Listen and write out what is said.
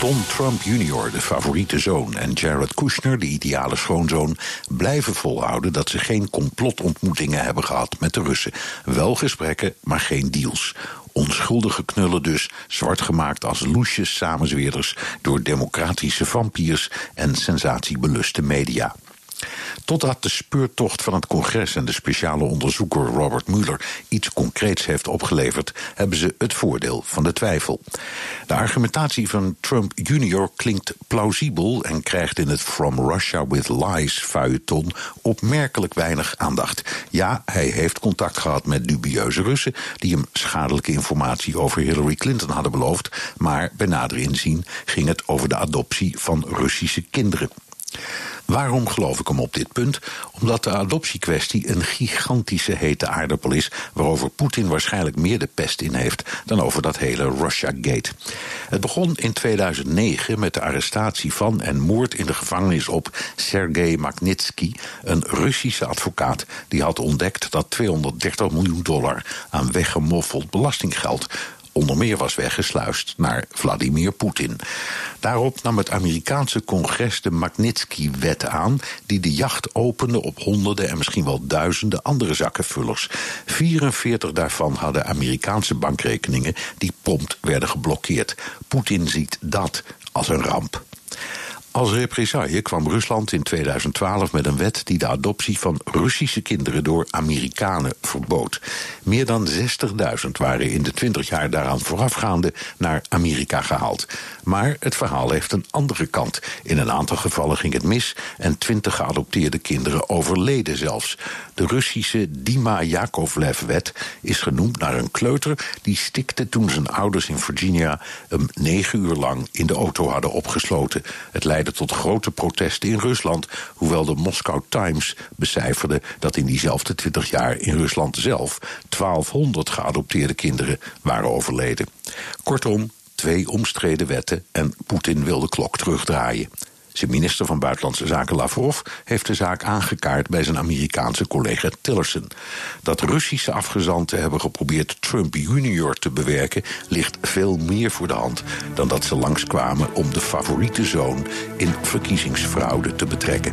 Donald Trump Jr., de favoriete zoon, en Jared Kushner, de ideale schoonzoon, blijven volhouden dat ze geen complotontmoetingen hebben gehad met de Russen. Wel gesprekken, maar geen deals. Onschuldige knullen dus, zwart gemaakt als loesjes samenzweerders door democratische vampiers en sensatiebeluste media. Totdat de speurtocht van het congres en de speciale onderzoeker Robert Mueller iets concreets heeft opgeleverd, hebben ze het voordeel van de twijfel. De argumentatie van Trump Jr. klinkt plausibel en krijgt in het From Russia with Lies feuilleton opmerkelijk weinig aandacht. Ja, hij heeft contact gehad met dubieuze Russen die hem schadelijke informatie over Hillary Clinton hadden beloofd, maar bij nader inzien ging het over de adoptie van Russische kinderen. Waarom geloof ik hem op dit punt? Omdat de adoptiekwestie een gigantische hete aardappel is, waarover Poetin waarschijnlijk meer de pest in heeft dan over dat hele Russia-gate. Het begon in 2009 met de arrestatie van en moord in de gevangenis op Sergei Magnitsky, een Russische advocaat die had ontdekt dat 230 miljoen dollar aan weggemoffeld belastinggeld onder meer was weggesluist naar Vladimir Poetin. Daarop nam het Amerikaanse congres de Magnitsky-wet aan, die de jacht opende op honderden en misschien wel duizenden andere zakkenvullers. 44 daarvan hadden Amerikaanse bankrekeningen die prompt werden geblokkeerd. Poetin ziet dat als een ramp. Als represaille kwam Rusland in 2012 met een wet die de adoptie van Russische kinderen door Amerikanen verbood. Meer dan 60.000 waren in de 20 jaar daaraan voorafgaande naar Amerika gehaald. Maar het verhaal heeft een andere kant. In een aantal gevallen ging het mis en 20 geadopteerde kinderen overleden zelfs. De Russische Dima Yakovlev-wet is genoemd naar een kleuter die stikte toen zijn ouders in Virginia hem negen uur lang in de auto hadden opgesloten. Het leidde tot grote protesten in Rusland, hoewel de Moscow Times becijferde dat in diezelfde 20 jaar in Rusland zelf 1200 geadopteerde kinderen waren overleden. Kortom, twee omstreden wetten en Poetin wil de klok terugdraaien. Zijn minister van Buitenlandse Zaken Lavrov heeft de zaak aangekaart bij zijn Amerikaanse collega Tillerson. Dat Russische afgezanten hebben geprobeerd Trump junior te bewerken, ligt veel meer voor de hand dan dat ze langskwamen om de favoriete zoon in verkiezingsfraude te betrekken.